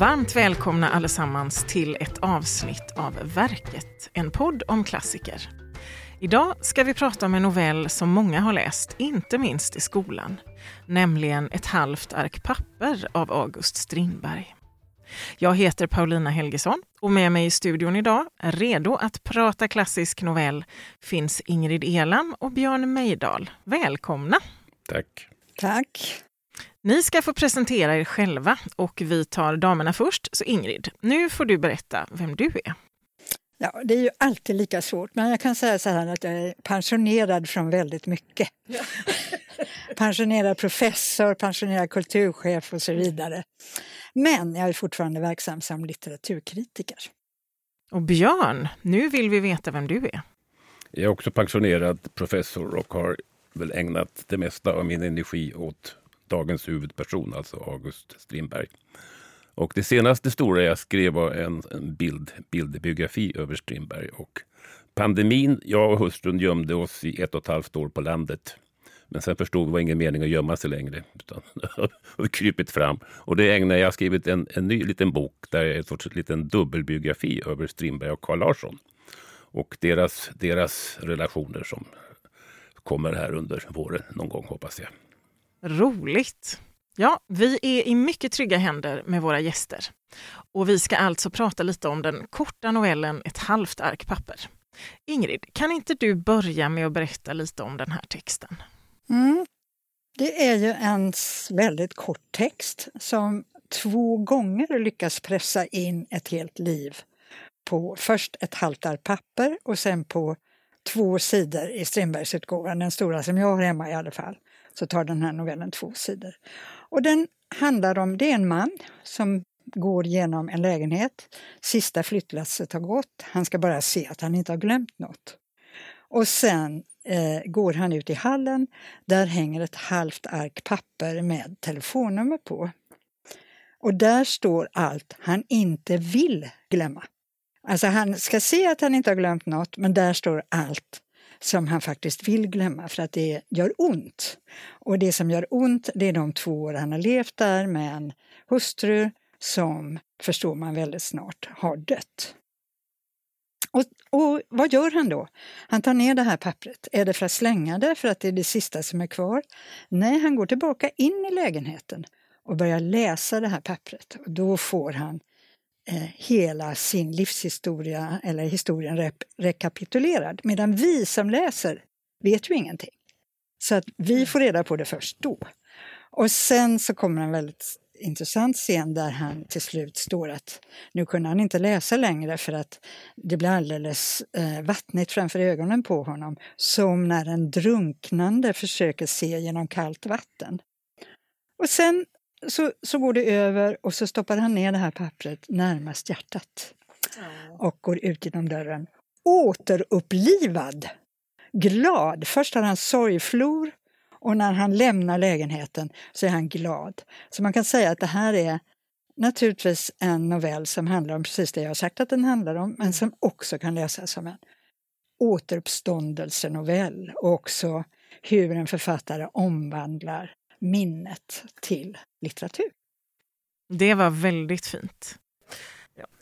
Varmt välkomna allesammans till ett avsnitt av Verket, en podd om klassiker. Idag ska vi prata om en novell som många har läst, inte minst i skolan, nämligen Ett halvt ark papper av August Strindberg. Jag heter Paulina Helgesson och med mig i studion idag, redo att prata klassisk novell, finns Ingrid Elam och Björn Mejdal. Välkomna! Tack! Tack! Ni ska få presentera er själva och vi tar damerna först. Så Ingrid, nu får du berätta vem du är. Ja, det är ju alltid lika svårt, men jag kan säga så här att jag är pensionerad från väldigt mycket. Ja. pensionerad professor, pensionerad kulturchef och så vidare. Men jag är fortfarande verksam som litteraturkritiker. Och Björn, nu vill vi veta vem du är. Jag är också pensionerad professor och har väl ägnat det mesta av min energi åt dagens huvudperson, alltså August Strindberg. Och det senaste stora jag skrev var en, en bild, bildbiografi över Strindberg. Och pandemin, jag och hustrun gömde oss i ett och ett halvt år på landet. Men sen förstod vi att det var ingen mening att gömma sig längre. Utan har krypit fram. Och det ägnar jag skrivit en, en ny liten bok där jag är en sorts liten dubbelbiografi över Strindberg och Carl Larsson. Och deras, deras relationer som kommer här under våren någon gång hoppas jag. Roligt! Ja, vi är i mycket trygga händer med våra gäster. Och vi ska alltså prata lite om den korta novellen Ett halvt ark papper. Ingrid, kan inte du börja med att berätta lite om den här texten? Mm. Det är ju en väldigt kort text som två gånger lyckas pressa in ett helt liv på först ett halvt ark papper och sen på två sidor i Strindbergsutgåvan, den stora som jag har hemma i alla fall så tar den här novellen två sidor. Och den handlar om, det är en man som går genom en lägenhet. Sista flyttlasset har gått. Han ska bara se att han inte har glömt något. Och sen eh, går han ut i hallen. Där hänger ett halvt ark papper med telefonnummer på. Och där står allt han inte vill glömma. Alltså han ska se att han inte har glömt något, men där står allt som han faktiskt vill glömma för att det gör ont. Och det som gör ont det är de två år han har levt där med en hustru som, förstår man väldigt snart, har dött. Och, och, vad gör han då? Han tar ner det här pappret. Är det för att slänga det för att det är det sista som är kvar? Nej, han går tillbaka in i lägenheten och börjar läsa det här pappret. Och då får han hela sin livshistoria eller historien rep rekapitulerad. Medan vi som läser vet ju ingenting. Så att vi mm. får reda på det först då. Och sen så kommer en väldigt intressant scen där han till slut står att nu kunde han inte läsa längre för att det blir alldeles eh, vattnigt framför ögonen på honom. Som när en drunknande försöker se genom kallt vatten. Och sen så, så går det över och så stoppar han ner det här pappret närmast hjärtat. Och går ut genom dörren. Återupplivad! Glad! Först har han sorgflor och när han lämnar lägenheten så är han glad. Så man kan säga att det här är naturligtvis en novell som handlar om precis det jag har sagt att den handlar om, men som också kan läsas som en återuppståndelsenovell och också hur en författare omvandlar minnet till litteratur. Det var väldigt fint.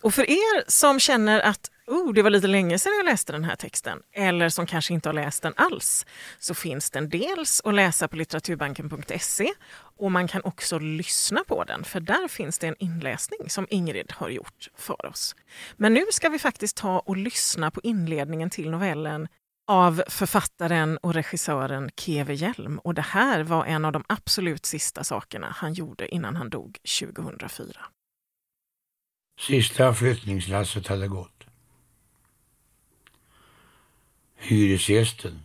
Och för er som känner att oh, det var lite länge sedan jag läste den här texten, eller som kanske inte har läst den alls, så finns den dels att läsa på litteraturbanken.se och man kan också lyssna på den, för där finns det en inläsning som Ingrid har gjort för oss. Men nu ska vi faktiskt ta och lyssna på inledningen till novellen av författaren och regissören Keve Hjelm. Och det här var en av de absolut sista sakerna han gjorde innan han dog 2004. Sista flyttningslasset hade gått. Hyresgästen,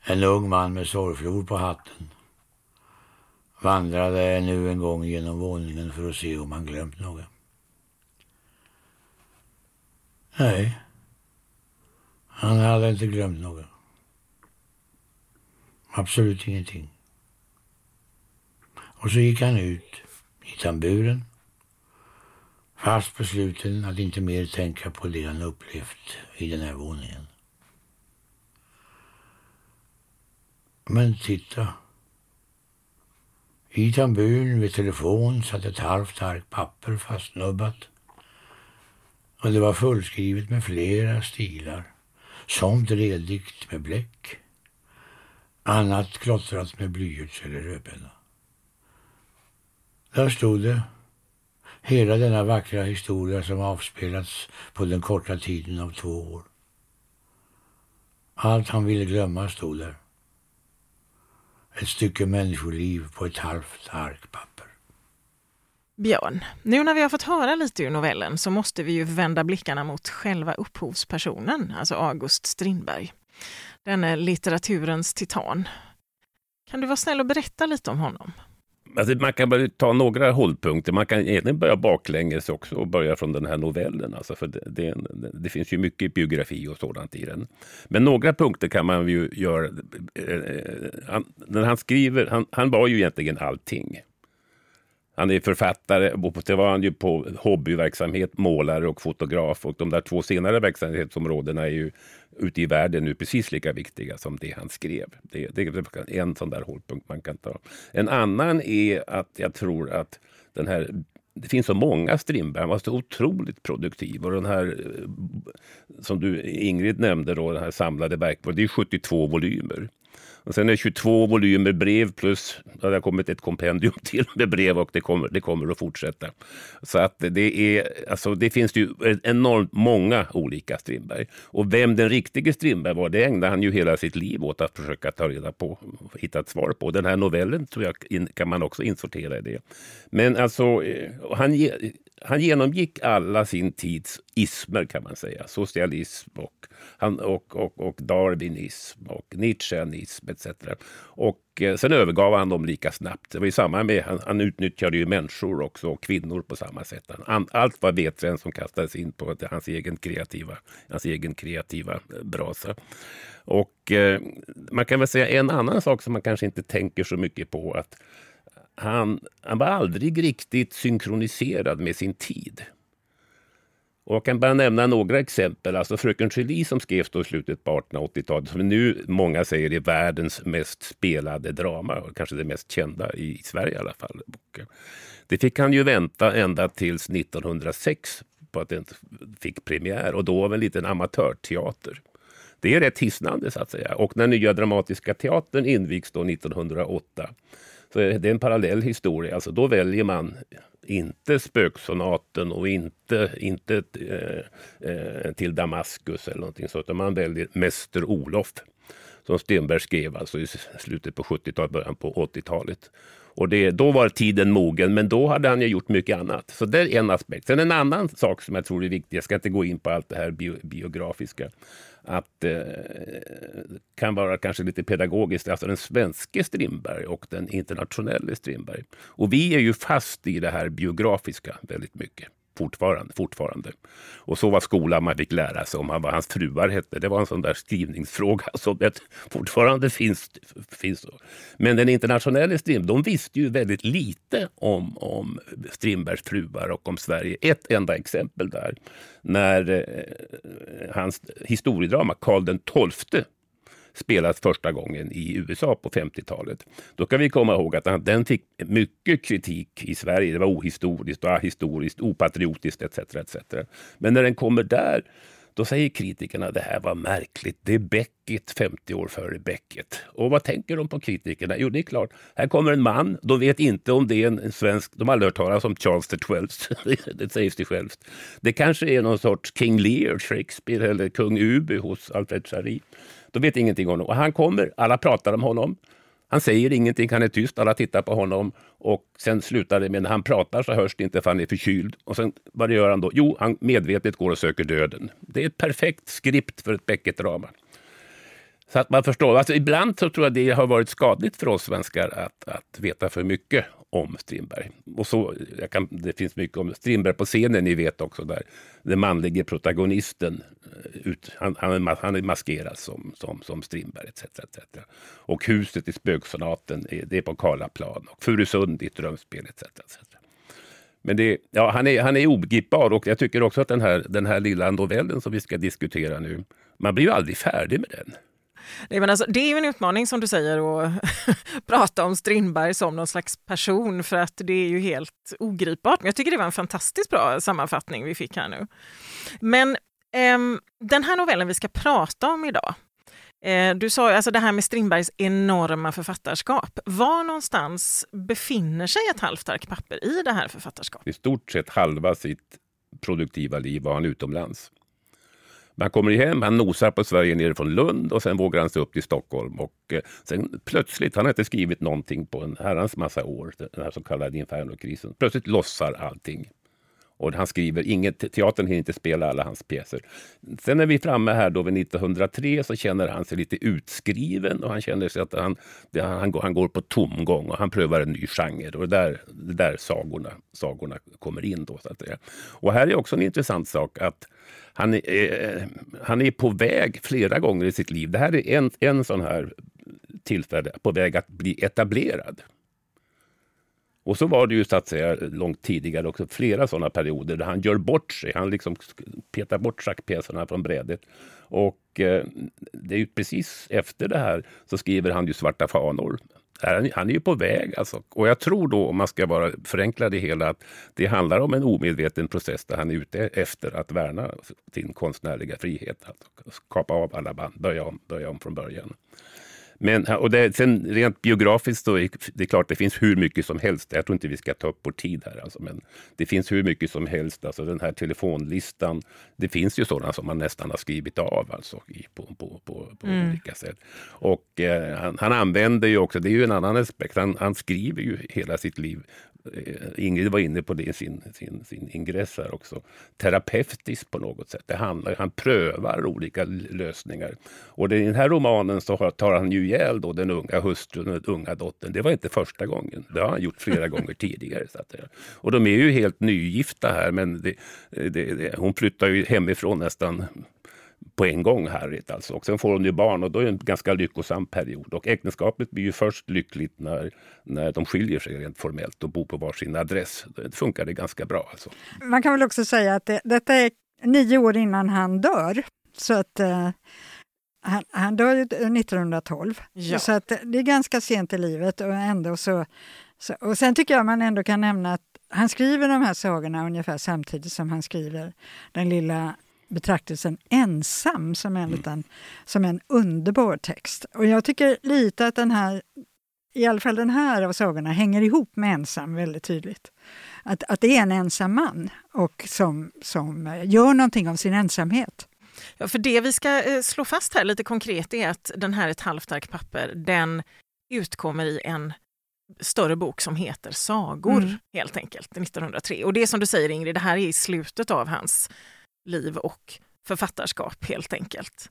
en ung man med sorgflor på hatten, vandrade nu en gång genom våningen för att se om han glömt något. Nej, han hade inte glömt något. Absolut ingenting. Och så gick han ut i tamburen fast besluten att inte mer tänka på det han upplevt i den här våningen. Men titta. I tamburen vid telefon satt ett halvt ark papper fastnubbat. Och det var fullskrivet med flera stilar. Somt redigt med bläck. Annat klottrat med blyerts eller rödpenna. Där stod det. Hela denna vackra historia som avspelats på den korta tiden av två år. Allt han ville glömma stod där. Ett stycke människoliv på ett halvt ark papper. Björn, nu när vi har fått höra lite ur novellen så måste vi ju vända blickarna mot själva upphovspersonen, alltså August Strindberg. Denne litteraturens titan. Kan du vara snäll och berätta lite om honom? Alltså man kan bara ta några hållpunkter. Man kan egentligen börja baklänges också och börja från den här novellen. Alltså för det, det, det, finns ju mycket biografi och sådant i den. Men några punkter kan man ju göra. Eh, eh, han, när han skriver, han, han var ju egentligen allting. Han är författare, och det var han ju på hobbyverksamhet, målare och fotograf. Och de där två senare verksamhetsområdena är ju ute i världen nu precis lika viktiga som det han skrev. Det, det är en sån där hållpunkt man kan ta. En annan är att jag tror att den här det finns så många Strindberg, han var så otroligt produktiv. Och den här, eh, som du Ingrid nämnde, då, den här samlade verket, det är 72 volymer. Och sen är det 22 volymer brev plus det har kommit ett kompendium till med brev och det kommer, det kommer att fortsätta. Så att det, är, alltså det finns ju enormt många olika Strindberg. Och vem den riktige Strindberg var, det ägnade han ju hela sitt liv åt att försöka ta reda på och hitta ett svar på. Den här novellen tror jag kan man också insortera i det. Men alltså, eh, han, han genomgick alla sin tids ismer kan man säga. Socialism och, han, och, och, och darwinism och nietzscheanism etc. Och eh, sen övergav han dem lika snabbt. Det var ju samma med, han, han utnyttjade ju människor också och kvinnor på samma sätt. Han, allt var vedträn som kastades in på hans egen kreativa, hans egen kreativa eh, brasa. Och eh, man kan väl säga en annan sak som man kanske inte tänker så mycket på. att han, han var aldrig riktigt synkroniserad med sin tid. Och jag kan bara nämna några exempel. Alltså Fröken Julie som skrevs då i slutet på 1880-talet, som nu många säger är världens mest spelade drama, och kanske det mest kända i Sverige i alla fall. Det fick han ju vänta ända tills 1906 på att den fick premiär och då av en liten amatörteater. Det är rätt hisnande så att säga. Och när Nya Dramatiska Teatern invigs då 1908 så det är en parallell historia. Alltså då väljer man inte spöksonaten och inte, inte eh, eh, till Damaskus eller någonting sånt. Utan man väljer Mäster Olof som Stenberg skrev alltså i slutet på 70-talet, början på 80-talet. Och det, då var tiden mogen, men då hade han ju gjort mycket annat. Så det är en aspekt. Sen en annan sak som jag tror är viktig, jag ska inte gå in på allt det här bio, biografiska, att eh, kan vara kanske lite pedagogiskt, alltså den svenske Strindberg och den internationella Strindberg. Och vi är ju fast i det här biografiska väldigt mycket fortfarande. fortfarande. Och så var skolan man fick lära sig om vad hans fruar hette. Det var en sån där skrivningsfråga som det fortfarande finns. finns. Men den internationella Strindberg, de visste ju väldigt lite om, om Strindbergs fruar och om Sverige. Ett enda exempel där, när eh, hans historiedrama Karl den XII spelas första gången i USA på 50-talet. Då kan vi komma ihåg att den fick mycket kritik i Sverige. Det var ohistoriskt, ahistoriskt, opatriotiskt etc. etc. Men när den kommer där då säger kritikerna att det här var märkligt. Det är Beckett 50 år före Beckett. Och vad tänker de på kritikerna? Jo, det är klart. Här kommer en man. De vet inte om det är en svensk... De har aldrig hört talas om Charles XII. det sägs det självt. Det kanske är någon sorts King Lear, Shakespeare eller kung Uby hos Alfred Jarry. De vet ingenting om honom. Och han kommer, alla pratar om honom. Han säger ingenting, han är tyst, alla tittar på honom och sen slutar det med när han pratar så hörs det inte för han är förkyld. Och sen vad gör han då? Jo, han medvetet går och söker döden. Det är ett perfekt skript för ett Beckett-drama. Så att man förstår. Alltså, ibland så tror jag det har varit skadligt för oss svenskar att, att veta för mycket om Strindberg. Och så, kan, det finns mycket om Strindberg på scenen, ni vet också, där den manlige protagonisten eh, ut, han, han, är, han är maskerad som, som, som Strindberg etc, etc. Och huset i Spöksonaten, är, eh, det är på Karlaplan. Och Furusund i ett drömspel etc. etc. Men det, ja, han, är, han är obegripbar och jag tycker också att den här, den här lilla novellen som vi ska diskutera nu, man blir ju aldrig färdig med den. Nej, men alltså, det är ju en utmaning som du säger att prata om Strindberg som någon slags person för att det är ju helt ogripbart. Men jag tycker det var en fantastiskt bra sammanfattning vi fick här nu. Men eh, den här novellen vi ska prata om idag, eh, du sa alltså det här med Strindbergs enorma författarskap. Var någonstans befinner sig ett halvt ark papper i det här författarskapet? I stort sett halva sitt produktiva liv var han utomlands. Man kommer hem, han nosar på Sverige nerifrån Lund och sen vågar han sig upp till Stockholm. Och eh, sen plötsligt, han har inte skrivit någonting på en herrans massa år, den här så kallade infernokrisen. Plötsligt lossar allting. Och han skriver, inget, teatern hinner inte spela alla hans pjäser. Sen är vi framme här då vid 1903 så känner han sig lite utskriven och han känner sig att han, det, han, går, han går på tomgång och han prövar en ny genre. Och det där, det där sagorna, sagorna kommer in. Då, så att säga. Och här är också en intressant sak att han är, eh, han är på väg flera gånger i sitt liv. Det här är en, en sån här tillfälle på väg att bli etablerad. Och så var det ju så att säga långt tidigare också flera sådana perioder där han gör bort sig. Han liksom petar bort schackpjäserna från brädet. Och eh, det är ju precis efter det här så skriver han ju Svarta fanor. Han är ju på väg alltså. Och jag tror då, om man ska vara förenkla det hela, att det handlar om en omedveten process där han är ute efter att värna sin konstnärliga frihet. Alltså. Att kapa av alla band, börja om, börja om från början. Men, och det, sen rent biografiskt så är det klart det finns hur mycket som helst. Jag tror inte vi ska ta upp vår tid här. Alltså, men det finns hur mycket som helst. Alltså den här telefonlistan. Det finns ju sådana som man nästan har skrivit av alltså, i, på, på, på, på mm. olika sätt. Och eh, han, han, använder ju också, det är ju en annan aspekt, han, han skriver ju hela sitt liv Ingrid var inne på det i sin, sin, sin ingress här också, terapeutiskt på något sätt. Det handlar, han prövar olika lösningar. Och i den här romanen så tar han ju ihjäl då den unga hustrun och den unga dottern. Det var inte första gången. Det har han gjort flera gånger tidigare. Så att, och de är ju helt nygifta här, men det, det, det, hon flyttar ju hemifrån nästan på en gång Harriet. Alltså. Och sen får hon ju barn och då är det en ganska lyckosam period. Och äktenskapet blir ju först lyckligt när, när de skiljer sig rent formellt och bor på varsin adress. Det funkar det ganska bra. Alltså. Man kan väl också säga att det, detta är nio år innan han dör. Så att eh, han, han dör 1912. Ja. Så att det är ganska sent i livet och ändå så, så... Och sen tycker jag man ändå kan nämna att han skriver de här sagorna ungefär samtidigt som han skriver den lilla betraktelsen ensam som en, mm. liten, som en underbar text. Och jag tycker lite att den här, i alla fall den här av sagorna, hänger ihop med ensam väldigt tydligt. Att, att det är en ensam man och som, som gör någonting av sin ensamhet. Ja, för det vi ska eh, slå fast här lite konkret är att den här Ett halvt ark papper, den utkommer i en större bok som heter Sagor, mm. helt enkelt, 1903. Och det är som du säger Ingrid, det här är i slutet av hans liv och författarskap helt enkelt.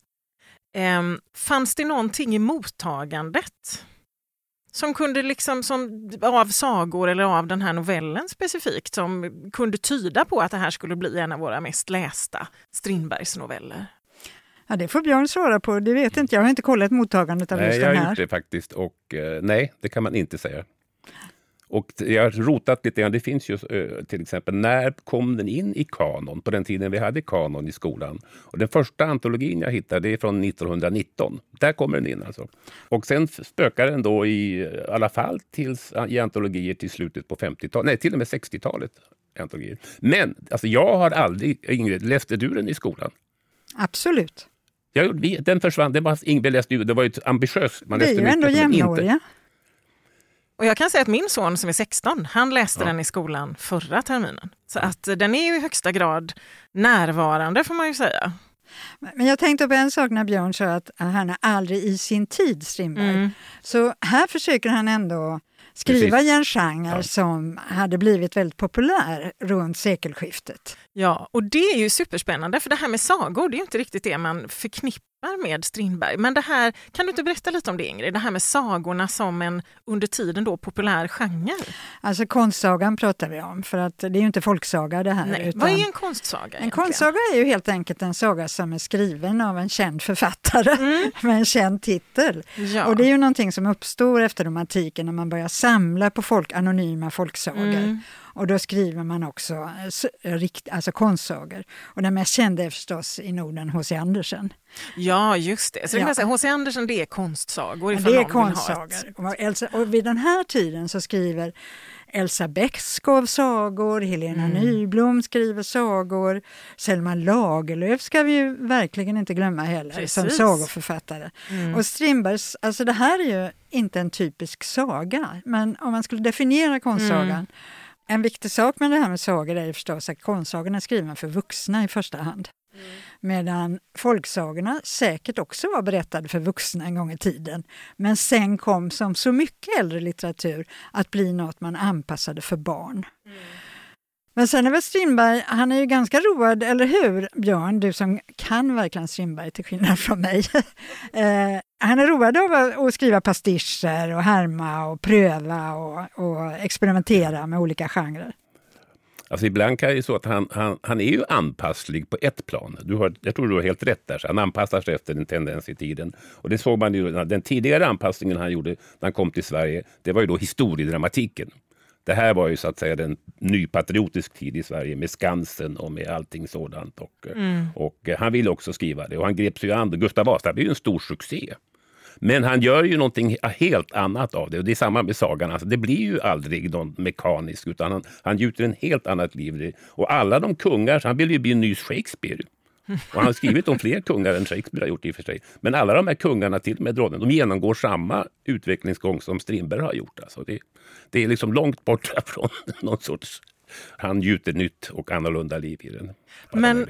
Um, fanns det någonting i mottagandet som kunde liksom, som, av sagor eller av den här novellen specifikt som kunde tyda på att det här skulle bli en av våra mest lästa Strindbergs noveller? Ja, det får Björn svara på, det vet inte jag. har inte kollat mottagandet av nej, just den här. Jag har gjort det faktiskt och eh, nej, det kan man inte säga. Och jag har rotat lite grann. Det finns ju till exempel, när kom den in i kanon? På den tiden vi hade kanon i skolan. Och den första antologin jag hittade är från 1919. Där kommer den in alltså. Och sen spökar den då i alla fall tills, i antologier till slutet på 50-talet. Nej, till och med 60-talet. Antologier. Men alltså, jag har aldrig... Ingrid, läste du den i skolan? Absolut. Jag, den försvann. Det var, Ingrid läste det var ju ambitiöst. Man vi är ju ändå jämnåriga. Och jag kan säga att min son som är 16, han läste ja. den i skolan förra terminen. Så att den är ju i högsta grad närvarande får man ju säga. Men jag tänkte på en sak när Björn sa att han är aldrig i sin tid, Strindberg. Mm. Så här försöker han ändå skriva i en genre ja. som hade blivit väldigt populär runt sekelskiftet. Ja, och det är ju superspännande för det här med sagor, det är inte riktigt det man förknippar med Strindberg. Men det här, kan du inte berätta lite om det Ingrid? Det här med sagorna som en under tiden då populär genre. Alltså konstsagan pratar vi om, för att det är ju inte folksaga det här. Nej. Vad är en konstsaga? Egentligen? En konstsaga är ju helt enkelt en saga som är skriven av en känd författare mm. med en känd titel. Ja. Och det är ju någonting som uppstår efter romantiken när man börjar samla på folk, anonyma folksagor. Mm. Och då skriver man också alltså alltså konstsagor. Och den mest kända är förstås i Norden H.C. Andersen. Ja, just det. Så Ja. H.C. Andersen det är konstsagor ifall det är ha ett- konstsagor. Och, vid den här tiden så skriver Elsa Beskow sagor, Helena Mm. Nyblom skriver sagor, Selma Lagerlöf ska vi ju verkligen inte glömma heller som Precis. sagoförfattare. Mm. Och Strindbergs, alltså det här är ju inte en typisk saga, men om man skulle definiera konstsagan Mm. En viktig sak med det här med sagor är förstås att konstsagan är skriven för vuxna i första hand. Medan folksagorna säkert också var berättade för vuxna en gång i tiden. Men sen kom som så mycket äldre litteratur att bli något man anpassade för barn. Men sen är väl Strindberg, han är ju ganska road, eller hur Björn, du som kan verkligen Strindberg till skillnad från mig. eh, han är road av att- skriva pastischer och härma och pröva och, och experimentera med olika genrer. Alltså ibland kan det ju så att han, han, han är ju anpasslig på ett plan. Du har, jag tror du har helt rätt där. Så han anpassar sig efter en tendens i tiden. Och det såg man ju, den tidigare anpassningen han gjorde när han kom till Sverige, det var ju då historiedramatiken. Det här var ju så att säga en nypatriotisk tid i Sverige med Skansen och med allting sådant. Och, och eh, han ville också skriva det och han grep sig an. Gustav Vasa blev ju en stor succé. Men han gör ju någonting helt annat av det. Och det är samma med sagan. Alltså, det blir ju aldrig någon mekanisk utan han, han gjuter en helt annat liv. Och alla de kungar, så han vill ju bli en ny Shakespeare. Och han har skrivit om fler kungar än Shakespeare har gjort i och för sig. Men alla de här kungarna, till och med drottningen, de genomgår samma utvecklingsgång som Strindberg har gjort. Alltså det, det är liksom långt borta från någon sorts... Han gjuter nytt och annorlunda liv i den. Men-.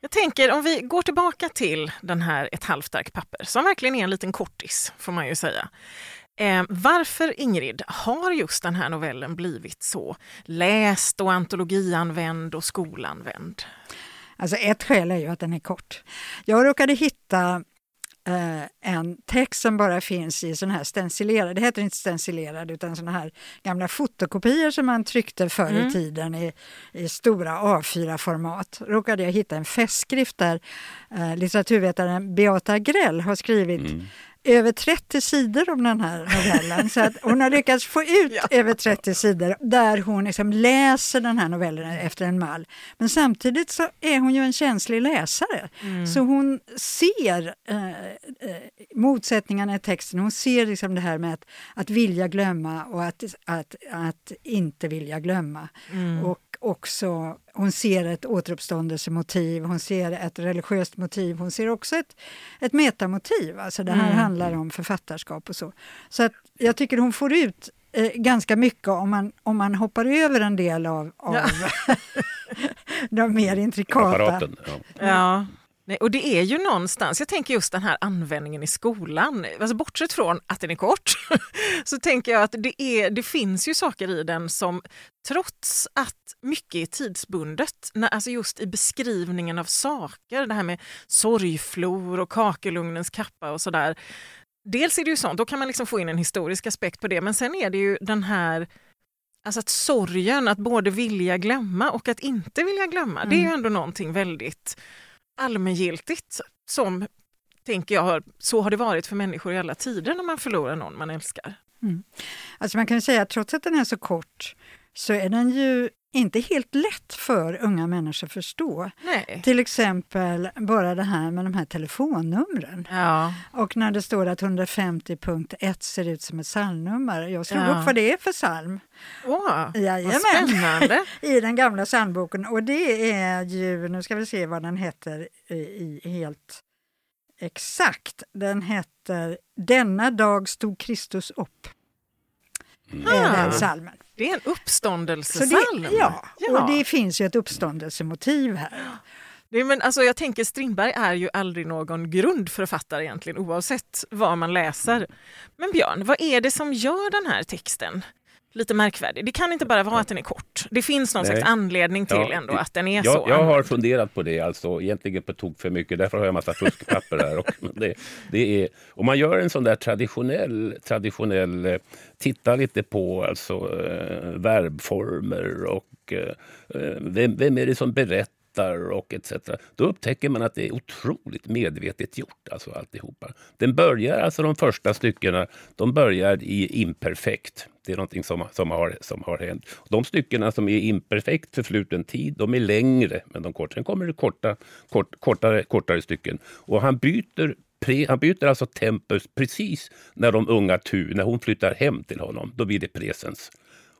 Jag tänker om vi går tillbaka till den här Ett halvt ark papper, som verkligen är en liten kortis får man ju säga. Eh, varför, Ingrid, har just den här novellen blivit så läst och antologianvänd och skolanvänd? Alltså ett skäl är ju att den är kort. Jag råkade hitta eh, en text som bara finns i sån här stencilerad, det heter inte stencilerad utan såna här gamla fotokopior som man tryckte förr i Mm. tiden i, i stora A4-format. Råkade jag hitta en festskrift där eh, litteraturvetaren Beata Grell har skrivit över 30 sidor om den här novellen. Så att hon har lyckats få ut Ja. över 30 sidor där hon liksom läser den här novellen efter en mall. Men samtidigt så är hon ju en känslig läsare. Så hon ser eh, eh, motsättningarna i texten. Hon ser liksom det här med att, att vilja glömma och att, att, att inte vilja glömma. Och också, hon ser ett återuppståndelsemotiv, hon ser ett religiöst motiv, hon ser också ett, ett metamotiv. Alltså det här handlar om författarskap och så. Så att jag tycker hon får ut eh, ganska mycket om man, om man hoppar över en del av, av Ja. de mer intrikata. Apparaten. Ja. Ja. Nej, och det är ju någonstans, jag tänker just den här användningen i skolan, alltså bortsett från att den är kort, så tänker jag att det, är, det finns ju saker i den som trots att mycket är tidsbundet, när, alltså just i beskrivningen av saker, det här med sorgflor och kakelugnens kappa och sådär. Dels är det ju sånt, då kan man liksom få in en historisk aspekt på det, men sen är det ju den här Alltså att sorgen, att både vilja glömma och att inte vilja glömma, det är ju ändå någonting väldigt allmängiltigt som, tänker jag, så har det varit för människor i alla tider när man förlorar någon man älskar. Mm. Alltså man kan ju säga att trots att den är så kort så är den ju inte helt lätt för unga människor att förstå. Nej. Till exempel bara det här med de här telefonnumren. Ja. Och när det står att 150.1 ser ut som ett psalmnummer. Jag slog Ja. upp vad det är för psalm Åh, vad Jajamän. spännande. i den gamla psalmboken. Och det är ju, nu ska vi se vad den heter i helt exakt. Den heter Denna dag stod Kristus upp. Ah. den psalmen. Det är en uppståndelsesalm. det, ja, och det finns ju ett uppståndelsemotiv här. Det men alltså, jag tänker Strindberg är ju aldrig någon grundförfattare egentligen oavsett vad man läser. Men Björn, vad är det som gör den här texten lite märkvärdig? Det kan inte bara vara att den är kort. Det finns någon Nej. slags anledning till Ja, ändå att den är jag, så. jag har funderat på det, alltså egentligen på tok för mycket. Därför har jag en massa fuskpapper här. Och det, det är, om man gör en sån där traditionell, traditionell eh, titta lite på alltså, eh, verbformer och eh, eh, vem, vem är det som berättar skrattar och etc. Då upptäcker man att det är otroligt medvetet gjort, alltså alltihopa. Den börjar, alltså de första styckena, de börjar i imperfekt. Det är någonting som, som, har, som har hänt. De styckena som är imperfekt förfluten tid, de är längre men de korta. Sen kommer det korta, kort, kortare, kortare stycken. Och han byter Pre, han byter alltså tempus precis när de unga Tu, när hon flyttar hem till honom. Då blir det presens.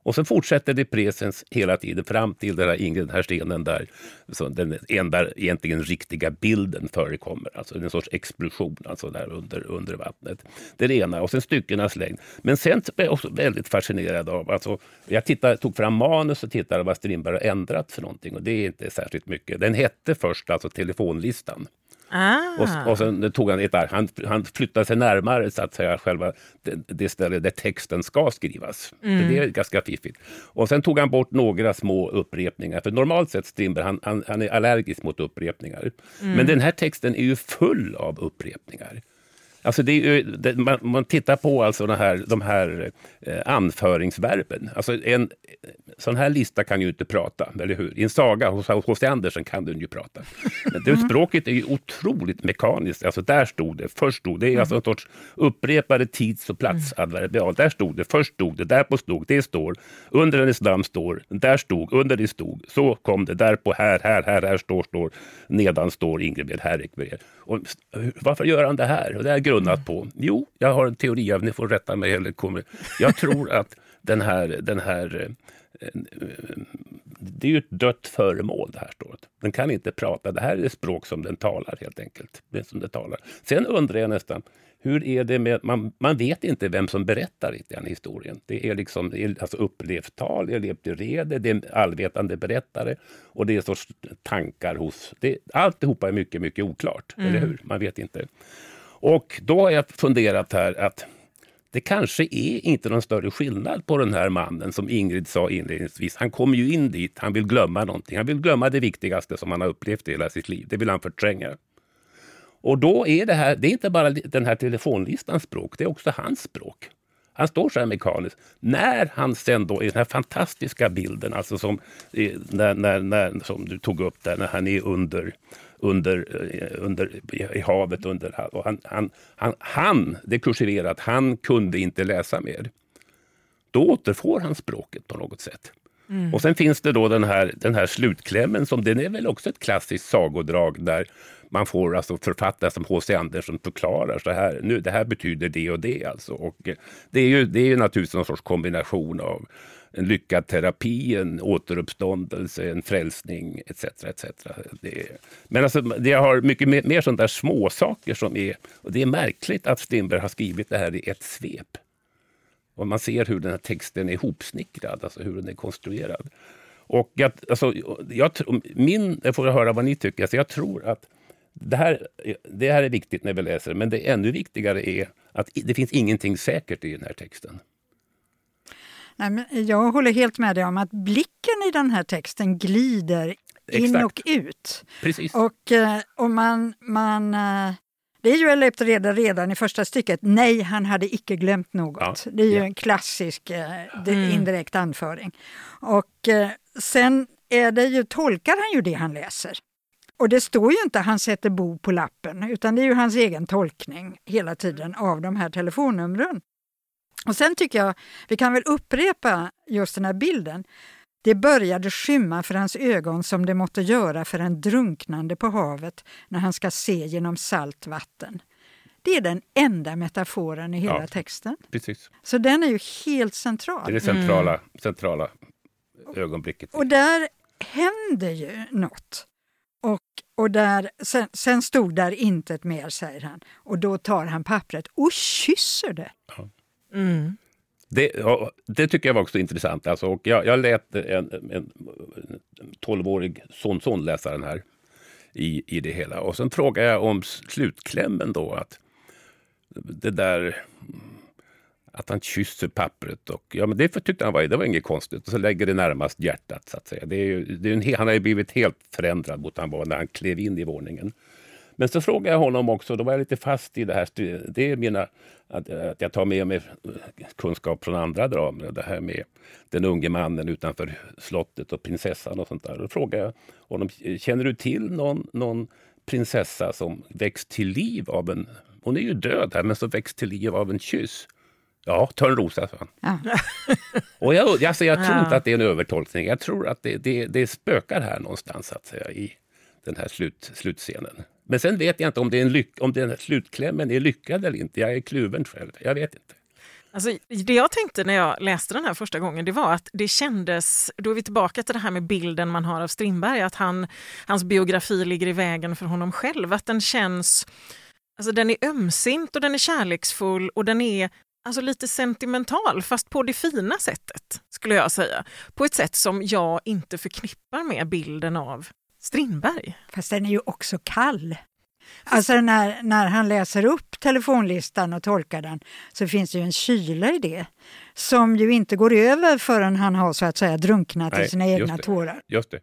Och sen fortsätter det presens hela tiden fram till den här, Ingrid, den här stenen där så den enda egentligen riktiga bilden förekommer. Alltså en sorts explosion alltså där under, under vattnet. Det är det ena. Och sen styckenas längd. Men sen är jag också väldigt fascinerad av... Alltså, jag tittade, tog fram manus och tittade vad Strindberg har ändrat för någonting. Och det är inte särskilt mycket. Den hette först alltså Telefonlistan. Ah. Och, och sen tog han ett där. Han, han flyttade sig närmare så att säga, själva det, det ställe där texten ska skrivas. Mm. Det är ganska fiffigt. Och sen tog han bort några små upprepningar. För normalt sett Strindberg, han, han, han är allergisk mot upprepningar. Mm. Men den här texten är ju full av upprepningar. Alltså det det, man, man, tittar på alltså de här, de här eh, anföringsverben. Alltså en sån här lista kan ju inte prata, eller hur? I en saga hos H.C. Andersen kan den ju prata. Men det, språket är ju otroligt mekaniskt. Alltså där stod det, först stod det. är alltså en sorts upprepade tids och platsadverbial. Där stod det, först stod det, därpå stod, det står, under hennes namn står, där stod, under det stod, så kom det, därpå, här, här, här, här står, står, nedan står Ingrid, här, Ingrid. Och varför gör han det här? Och det jag grunnat på. Jo, jag har en teori, av, ni får rätta mig. Eller kommer. Jag tror att den här, den här eh, det är ju ett dött föremål det här står Den kan inte prata. Det här är språk som den talar helt enkelt. Det som den talar. Sen undrar jag nästan, hur är det med... Man, man vet inte vem som berättar i den historien. Det är liksom det är alltså upplevt tal, det är levt i rede, det är en allvetande berättare och det är sorts tankar hos... Det, alltihopa är mycket, mycket oklart, mm. eller hur? Man vet inte. Och då har jag funderat här att det kanske är inte någon större skillnad på den här mannen som Ingrid sa inledningsvis. Han kommer ju in dit, han vill glömma någonting. Han vill glömma det viktigaste som han har upplevt i hela sitt liv. Det vill han förtränga. Och då är det här, det är inte bara den här telefonlistans språk, det är också hans språk. Han står så här mekaniskt. När han sen då, i den här fantastiska bilden, alltså som, när, när, när, som du tog upp där, när han är under, under, eh, under, i havet. Under, och han, han, han, han, det är kursiverat, han kunde inte läsa mer. Då återfår han språket på något sätt. Mm. Och sen finns det då den här, den här slutklämmen som den är väl också ett klassiskt sagodrag där man får alltså författare som H.C. Andersen förklarar så här. Nu, det här betyder det och det alltså. Och eh, det är ju, det är ju naturligtvis någon sorts kombination av en lyckad terapi, en återuppståndelse, en frälsning etc. etc. Det men alltså, det har mycket mer, mer sånt där småsaker som är... Och det är märkligt att Strindberg har skrivit det här i ett svep. Och man ser hur den här texten är ihopsnickrad, alltså hur den är konstruerad. Och jag, alltså, jag, min, jag får höra vad ni tycker. Alltså jag tror att det här, det här är viktigt när vi läser, men det ännu viktigare är att det finns ingenting säkert i den här texten. Nej, men jag håller helt med dig om att blicken i den här texten glider in Exakt. och ut. Precis. Och, eh, och man, man, eh, det är ju Ellept redan, redan i första stycket. Nej, han hade icke glömt något. Ja, det är ju ja. en klassisk eh, mm. indirekt anföring. Och sen är det ju, tolkar han ju det han läser. Och det står ju inte han sätter bo på lappen, utan det är ju hans egen tolkning hela tiden av de här telefonnumren. Och sen tycker jag, vi kan väl upprepa just den här bilden. Det började skymma för hans ögon som det måtte göra för en drunknande på havet när han ska se genom salt vatten. Det är den enda metaforen i hela ja, texten. Precis. Så den är ju helt central. Det är det centrala, mm. centrala ögonblicket. Och där händer ju något. Och, och där, sen, sen stod där intet mer, säger han. Och då tar han pappret och kysser det. Ja. Mm. Det, det, tycker jag var också intressant. Alltså, och jag, jag lät en, en, en 12-årig sonson läsa den här i, i det hela. Och sen frågade jag om slutklämmen då. att Det där att han kysser pappret. Och, ja, men det tyckte han var, det var inget konstigt. Och så lägger det närmast hjärtat. så att säga. Det är ju, det är en, han har ju blivit helt förändrad mot han var när han klev in i våningen. Men så frågade jag honom också, då var jag lite fast i det här. Det är mina, att, att jag tar med mig kunskap från andra dramer. Det här med den unge mannen utanför slottet och prinsessan och sånt där. Då frågade jag honom, känner du till någon, någon prinsessa som väcks till liv av en... Hon är ju död här, men som väcks till liv av en kyss. Ja, Törnrosa, sa han. Ja. och jag, alltså, jag tror ja. inte att det är en övertolkning. Jag tror att det, det, det spökar här någonstans, att säga, i den här slut, slutscenen. Men sen vet jag inte om, det är en lyck, om den här slutklämmen är lyckad eller inte. Jag är kluven själv. Jag vet inte. Alltså, det jag tänkte när jag läste den här första gången det var att det kändes, då är vi tillbaka till det här med bilden man har av Strindberg, att han, hans biografi ligger i vägen för honom själv. Att den känns, alltså den är ömsint och den är kärleksfull och den är alltså lite sentimental fast på det fina sättet skulle jag säga. På ett sätt som jag inte förknippar med bilden av Strindberg. Fast den är ju också kall. Alltså när, när han läser upp telefonlistan och tolkar den så finns det ju en kyla i det som ju inte går över förrän han har så att säga drunknat Nej, i sina egna det, tårar. Just det.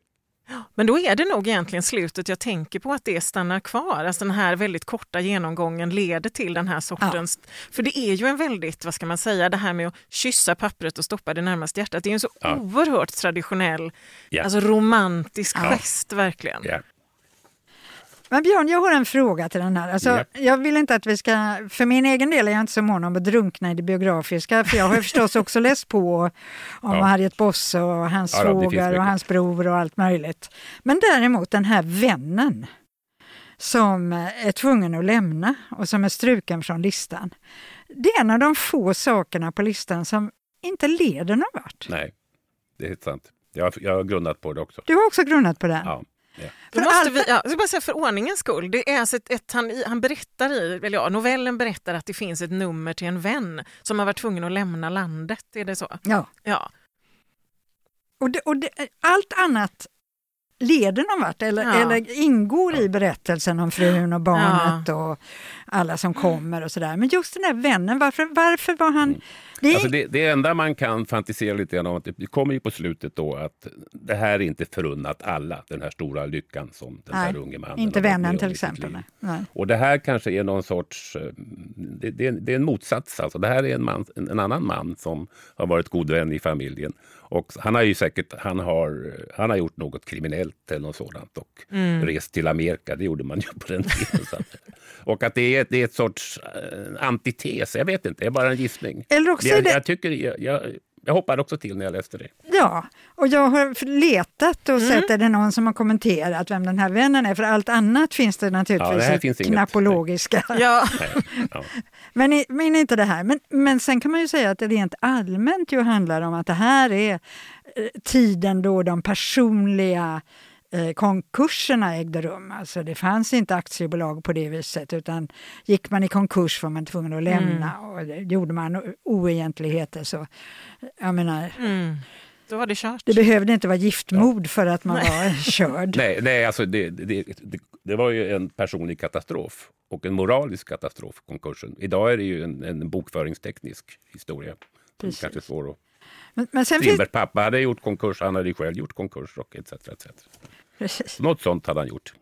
Men då är det nog egentligen slutet jag tänker på att det stannar kvar. Alltså den här väldigt korta genomgången leder till den här sortens... Ja. För det är ju en väldigt, vad ska man säga, det här med att kyssa pappret och stoppa det närmast hjärtat. Det är en så ja. oerhört traditionell, ja. alltså romantisk ja. gest verkligen. Men Björn, jag har en fråga till den här. Alltså, yep. Jag vill inte att vi ska, för min egen del är jag inte så mån om att drunkna i det biografiska, för jag har förstås också läst på om ja. Harriet Bosse och hans ja, svåger och hans bror och allt möjligt. Men däremot den här vännen som är tvungen att lämna och som är struken från listan. Det är en av de få sakerna på listan som inte leder någon vart. Nej, det är sant. Jag har, jag har grundat på det också. Du har också grundat på det? Ja. För, måste vi, ja, jag ska bara säga för ordningens skull, det är alltså ett, ett, han, han berättar i, eller ja, novellen berättar att det finns ett nummer till en vän som har varit tvungen att lämna landet, är det så? Ja. ja. Och, det, och det, allt annat leder någon vart eller, ja. eller ingår i berättelsen om frun och barnet ja. och alla som kommer och sådär. Men just den här vännen, varför, varför var han... Det... Alltså det, det enda man kan fantisera lite grann om, att det kommer ju på slutet då att det här är inte förunnat alla, den här stora lyckan som den Nej, här unge mannen Inte vännen till exempel. Och det här kanske är någon sorts, eh, det, det, det är en motsats alltså. Det här är en, man, en, en annan man som har varit god vän i familjen och han har ju säkert han har, han har gjort något kriminellt eller något sådant och mm. rest till Amerika. Det gjorde man ju på den tiden. och att det är, det är ett sorts uh, antites. Jag vet inte, det är bara en gissning. Eller också jag, det... jag, tycker, jag, jag, jag hoppade också till när jag läste det. Ja, och jag har letat och mm. sett är det någon som har kommenterat vem den här vännen är. För allt annat finns det naturligtvis ja, det knappologiska. Ja. ja. Men, men inte det här. Men, men sen kan man ju säga att det rent allmänt ju handlar om att det här är eh, tiden då de personliga konkurserna ägde rum. Alltså det fanns inte aktiebolag på det viset utan gick man i konkurs var man tvungen att lämna mm. och gjorde man oegentligheter så, jag menar, mm. Då var det kört. Det behövde inte vara giftmord ja. för att man var körd. nej, nej alltså det, det, det, det, var ju en personlig katastrof och en moralisk katastrof, konkursen. Idag är det ju en, en bokföringsteknisk historia. Precis. Kanske svår att... Men, men sen Strindbergs finns... pappa hade gjort konkurs, han hade själv gjort konkurs och etc. etc. Precis. Något sånt hade han gjort.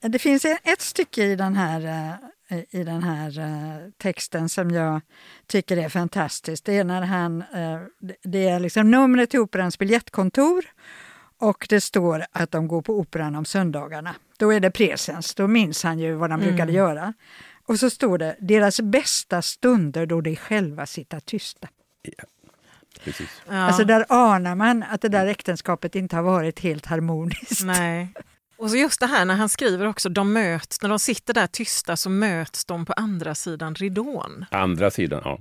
Det finns ett stycke i den här, eh, i den här eh, texten som jag tycker är fantastiskt. Det är när han, eh, det är liksom numret till Operans biljettkontor och det står att de går på Operan om söndagarna. Då är det presens, då minns han ju vad de mm. brukade göra. Och så står det deras bästa stunder då de själva sitter tysta. Ja. Precis. Ja. Alltså där anar man att det där äktenskapet inte har varit helt harmoniskt. Nej. Och så just det här när han skriver också, de möts, när de sitter där tysta så möts de på andra sidan ridån. Andra sidan, ja.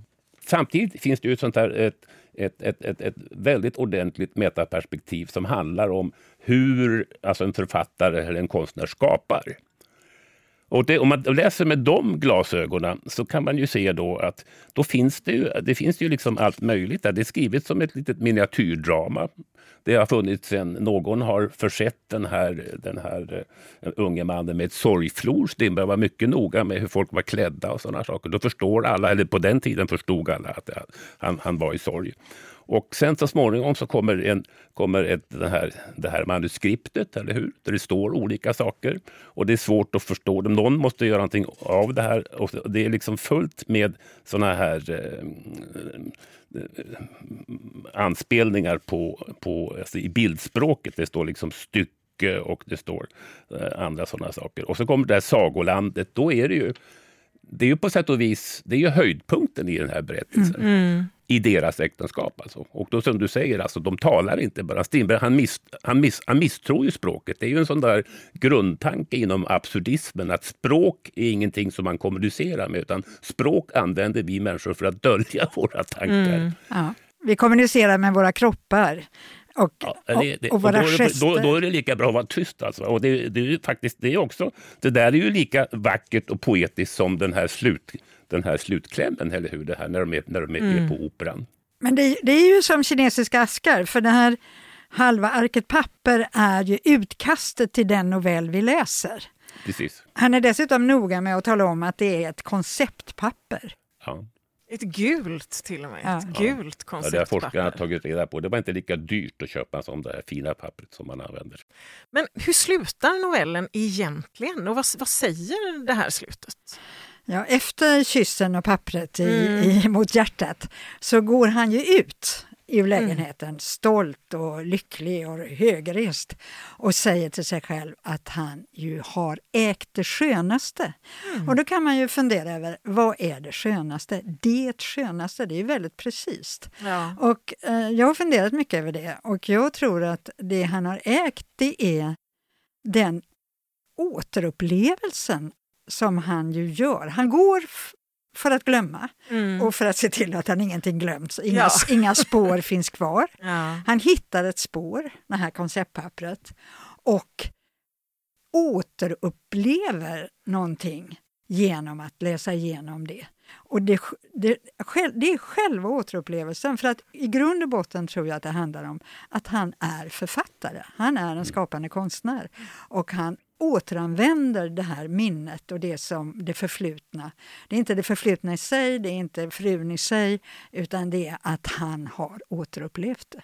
Samtidigt finns det ju ett sånt här ett, ett, ett, ett, ett väldigt ordentligt metaperspektiv som handlar om hur alltså en författare eller en konstnär skapar. Och det, om man läser med de glasögonen så kan man ju se då att då finns det ju, det finns ju liksom allt möjligt där. Det är skrivet som ett litet miniatyrdrama. Det har funnits en, någon har försett den här, den här eh, unge mannen med ett sorgflor. Strindberg var mycket noga med hur folk var klädda och sådana saker. Då förstår alla, eller på den tiden förstod alla att han, han var i sorg. Och sen så småningom så kommer, en, kommer ett, det, här, det här manuskriptet, eller hur? Där det står olika saker. Och det är svårt att förstå dem. Någon måste göra någonting av det här. Och det är liksom fullt med såna här eh, eh anspelningar på, på, alltså i bildspråket. Det står liksom stycke och det står eh, andra sådana saker. Och så kommer det här sagolandet. Då är det ju det är ju på sätt och vis det är ju höjdpunkten i den här berättelsen. Mm. mm. I deras äktenskap. Alltså. Och då som du säger, alltså, de talar inte bara. Strindberg han, miss, han, miss, han misstror ju språket. Det är ju en sån där grundtanke inom absurdismen att språk är ingenting som man kommunicerar med utan språk använder vi människor för att dölja våra tankar. Mm. Ja. Vi kommunicerar med våra kroppar. Och, ja, det, det, och, våra och då, gester. Då, då, är det lika bra att vara tyst. Alltså. Och det, det, är faktiskt, det, är också, det där är ju lika vackert och poetiskt som den här, slut, den här slutklämmen, eller hur? Det här, när de är, när de är mm. på operan. Men det, det är ju som kinesiska askar, för det här halva arket papper är ju utkastet till den novell vi läser. Precis. Han är dessutom noga med att tala om att det är ett konceptpapper. Ja. Ett gult till och med. Ja. Ett gult konceptpapper. Ja, det har forskarna tagit reda på. Det var inte lika dyrt att köpa som det här fina pappret som man använder. Men hur slutar novellen egentligen och vad, vad säger det här slutet? Ja, efter kyssen och pappret i, mm. i, mot hjärtat så går han ju ut ur mm. lägenheten, mm. stolt och lycklig och högrest och säger till sig själv att han ju har ägt det skönaste. Mm. Och då kan man ju fundera över vad är det skönaste? Det skönaste, det är väldigt precis. Ja. Och eh, jag har funderat mycket över det och jag tror att det han har ägt det är den återupplevelsen som han ju gör. Han går för att glömma mm. och för att se till att han ingenting glömt. Inga, ja. inga spår finns kvar. Ja. Han hittar ett spår, det här konceptpappret, och återupplever någonting genom att läsa igenom det. Och det, det, det är själva återupplevelsen, för att i grund och botten tror jag att det handlar om att han är författare. Han är en skapande konstnär och han återanvänder det här minnet och det som det förflutna. Det är inte det förflutna i sig, det är inte frun i sig, utan det är att han har återupplevt det.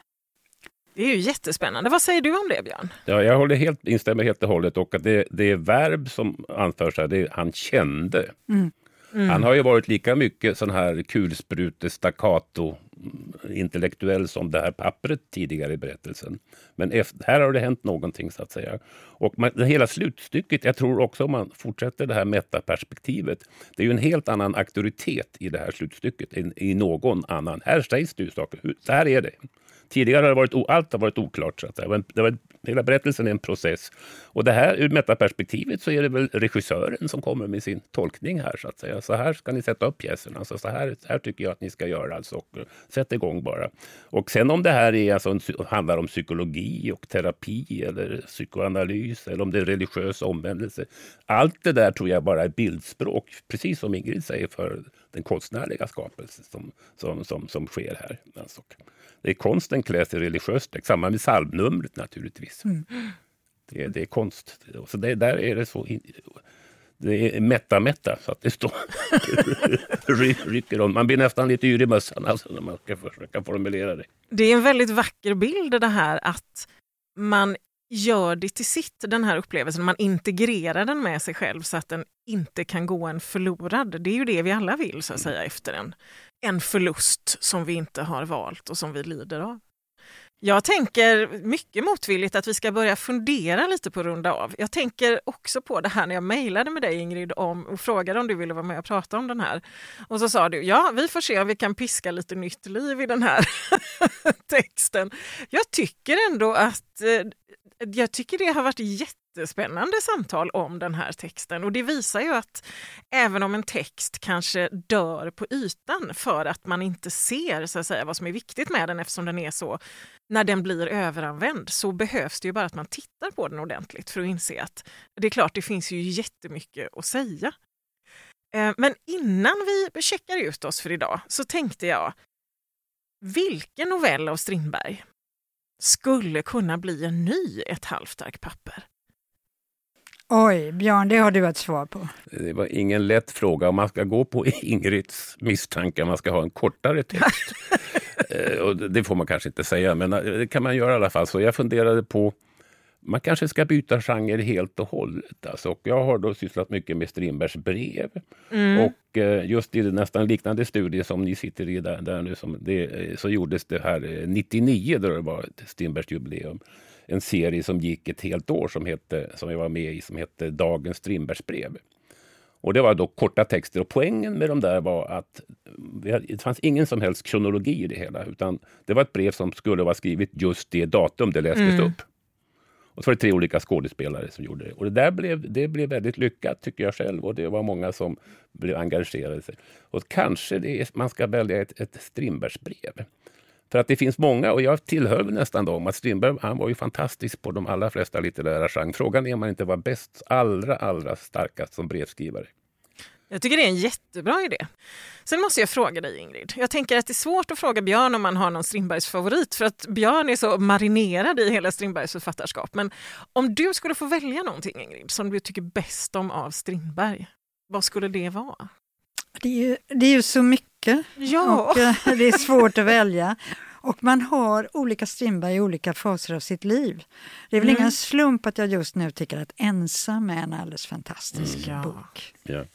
Det är ju jättespännande. Vad säger du om det, Björn? Ja, jag håller helt, instämmer helt och hållet. Och att det, det verb som anförs här, det är han kände. Mm. Mm. Han har ju varit lika mycket sån här kulsprute staccato mm, intellektuell som det här pappret tidigare i berättelsen. Men efter, här har det hänt någonting så att säga. Och man, det hela slutstycket, jag tror också om man fortsätter det här metaperspektivet, det är ju en helt annan auktoritet i det här slutstycket än i någon annan. Här sägs det ju saker, så här är det. Tidigare har det varit, allt har varit oklart. Så att säga. Det var, hela berättelsen är en process. Och det här, ur metaperspektivet så är det väl regissören som kommer med sin tolkning här. Så att säga. Så här ska ni sätta upp pjäsen. Alltså, så här, så här tycker jag att ni ska göra. Alltså, och, eh, sätt igång bara. Och sen om det här är, alltså, handlar om psykologi och terapi eller psykoanalys eller om det är religiös omvändelse. Allt det där tror jag bara är bildspråk, precis som Ingrid säger, för den konstnärliga skapelsen som, som, som, som sker här. Alltså, det är konsten kläs i religiöst. Samma med psalmnumret naturligtvis. Mm. Det, det, är konst. Så det, där är det så... Det är mätta-mätta, så att det står... rycker om. Man blir nästan lite yr i mössan alltså, när man ska försöka formulera det. Det är en väldigt vacker bild det här att man gör det till sitt, den här upplevelsen. Man integrerar den med sig själv så att den inte kan gå en förlorad. Det är ju det vi alla vill så att säga efter en, en förlust som vi inte har valt och som vi lider av. Jag tänker mycket motvilligt att vi ska börja fundera lite på runda av. Jag tänker också på det här när jag mejlade med dig Ingrid om, och frågade om du ville vara med och prata om den här. Och så sa du, ja vi får se om vi kan piska lite nytt liv i den här texten. Jag tycker ändå att eh, jag tycker det har varit jättespännande samtal om den här texten och det visar ju att även om en text kanske dör på ytan för att man inte ser så att säga, vad som är viktigt med den eftersom den är så, när den blir överanvänd så behövs det ju bara att man tittar på den ordentligt för att inse att det är klart, det finns ju jättemycket att säga. Eh, men innan vi checkar ut oss för idag så tänkte jag, vilken novell av Strindberg skulle kunna bli en ny Ett halvt ark papper? Oj, Björn, det har du ett svar på. Det var ingen lätt fråga. Om man ska gå på Ingrids misstankar, man ska ha en kortare text. Eh, och det får man kanske inte säga, men eh, det kan man göra i alla fall. Så jag funderade på man kanske ska byta genre helt och hållet. Alltså, och jag har då sysslat mycket med Strindbergs brev. Mm. Och eh, just i nästan liknande studie som ni sitter i där, där nu, som det, eh, så gjordes det här 99 då det var Strindbergs jubileum. En serie som gick ett helt år som, hette, som jag var med i som hette Dagens Strindbergs brev. Och det var då korta texter och poängen med de där var att det fanns ingen som helst kronologi i det hela utan det var ett brev som skulle vara skrivet just det datum det lästes mm. upp. Och så var det tre olika skådespelare som gjorde det. Och det där blev, det blev väldigt lyckat tycker jag själv och det var många som blev engagerade. Sig. Och kanske det är, man ska välja ett, ett Strindbergsbrev. För att det finns många, och jag tillhör nästan dem, att Strindberg han var ju fantastisk på de allra flesta litterära genrer. Frågan är om han inte var bäst, allra, allra starkast som brevskrivare. Jag tycker det är en jättebra idé. Sen måste jag fråga dig Ingrid. Jag tänker att det är svårt att fråga Björn om man har någon Strindbergs favorit för att Björn är så marinerad i hela Strindbergs författarskap. Men om du skulle få välja någonting Ingrid som du tycker bäst om av Strindberg, vad skulle det vara? Det är ju, det är ju så mycket ja. och eh, det är svårt att välja. Och man har olika Strindberg i olika faser av sitt liv. Det är väl mm. ingen slump att jag just nu tycker att Ensam är en alldeles fantastisk mm. bok. Ja.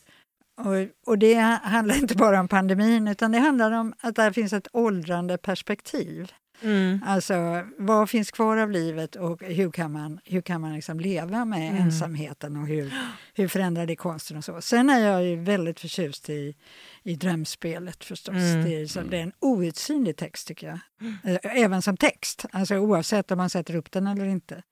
Och, och, det handlar inte bara om pandemin utan det handlar om att där finns ett åldrande perspektiv. Mm. Alltså vad finns kvar av livet och hur kan man, hur kan man liksom leva med mm. ensamheten och hur, hur förändrar det konsten och så. Sen är jag ju väldigt förtjust i, i drömspelet förstås. Mm. Det, är, så, det är en outsinlig text tycker jag. Mm. Även som text, alltså oavsett om man sätter upp den eller inte.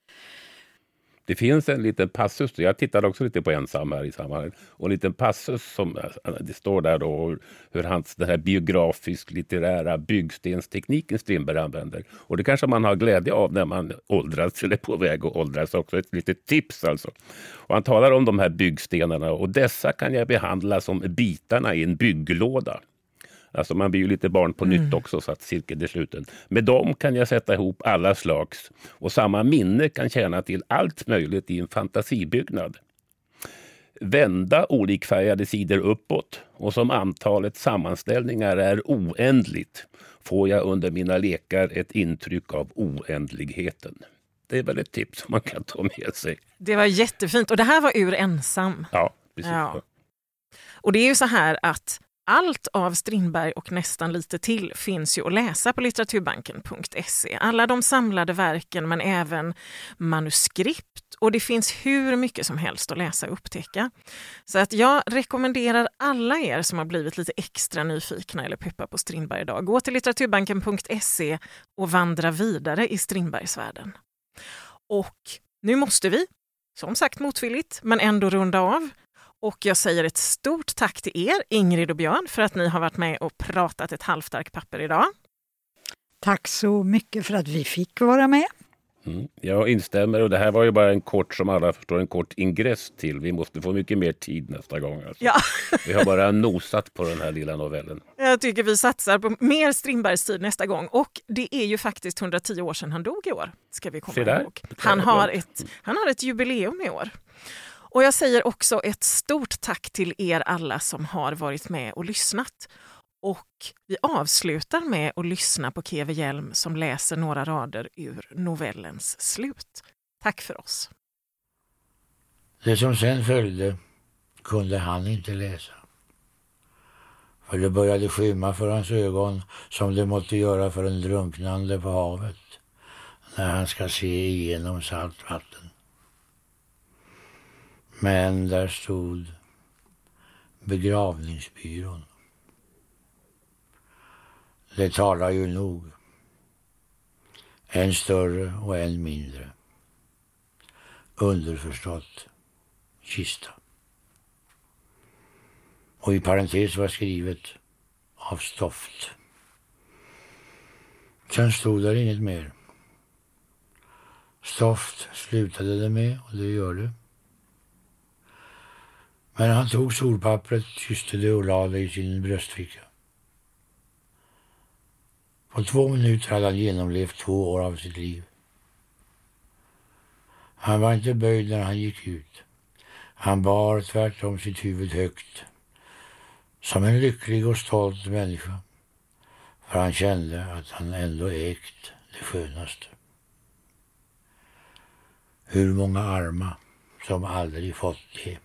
Det finns en liten passus, jag tittade också lite på ensam här i sammanhanget, och en liten passus som eh, det står där då hur hans den här biografisk litterära byggstenstekniken Strindberg använder. Och det kanske man har glädje av när man åldras eller är på väg att åldras också. Ett litet tips alltså. Och han talar om de här byggstenarna och dessa kan jag behandla som bitarna i en bygglåda. Alltså man blir ju lite barn på mm. nytt också så att cirkeln är sluten. Med dem kan jag sätta ihop alla slags och samma minne kan tjäna till allt möjligt i en fantasibyggnad. Vända olikfärgade sidor uppåt och som antalet sammanställningar är oändligt får jag under mina lekar ett intryck av oändligheten. Det är väl ett tips man kan ta med sig. Det var jättefint och det här var ur ensam. Ja, precis. Ja. Och det är ju så här att allt av Strindberg och nästan lite till finns ju att läsa på litteraturbanken.se. Alla de samlade verken men även manuskript och det finns hur mycket som helst att läsa och upptäcka. Så att jag rekommenderar alla er som har blivit lite extra nyfikna eller peppa på Strindberg idag, gå till litteraturbanken.se och vandra vidare i Strindbergsvärlden. Och nu måste vi, som sagt motvilligt, men ändå runda av. Och jag säger ett stort tack till er, Ingrid och Björn, för att ni har varit med och pratat ett halvt papper idag. Tack så mycket för att vi fick vara med. Mm, jag instämmer och det här var ju bara en kort, som alla förstår, en kort ingress till. Vi måste få mycket mer tid nästa gång. Alltså. Ja. vi har bara nosat på den här lilla novellen. Jag tycker vi satsar på mer Strindbergs tid nästa gång. Och det är ju faktiskt 110 år sedan han dog i år. Ska vi komma ihåg. Han har, ett, han har ett jubileum i år. Och jag säger också ett stort tack till er alla som har varit med och lyssnat. Och vi avslutar med att lyssna på Keve Hjelm som läser några rader ur novellens slut. Tack för oss. Det som sen följde kunde han inte läsa. För det började skymma för hans ögon som det måste göra för en drunknande på havet när han ska se igenom salt vatten. Men där stod begravningsbyrån. Det talar ju nog. En större och en mindre. Underförstått kista. Och i parentes var skrivet av stoft. Sen stod där inget mer. Stoft slutade det med och det gör det. Men han tog solpappret, kysste det och lade det i sin bröstficka. På två minuter hade han genomlevt två år av sitt liv. Han var inte böjd när han gick ut. Han bar tvärtom sitt huvud högt. Som en lycklig och stolt människa. För han kände att han ändå ägt det skönaste. Hur många arma som aldrig fått det.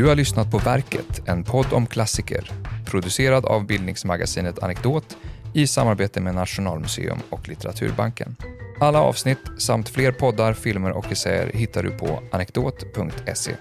Du har lyssnat på Verket, en podd om klassiker, producerad av bildningsmagasinet Anekdot i samarbete med Nationalmuseum och Litteraturbanken. Alla avsnitt samt fler poddar, filmer och essäer hittar du på anekdot.se.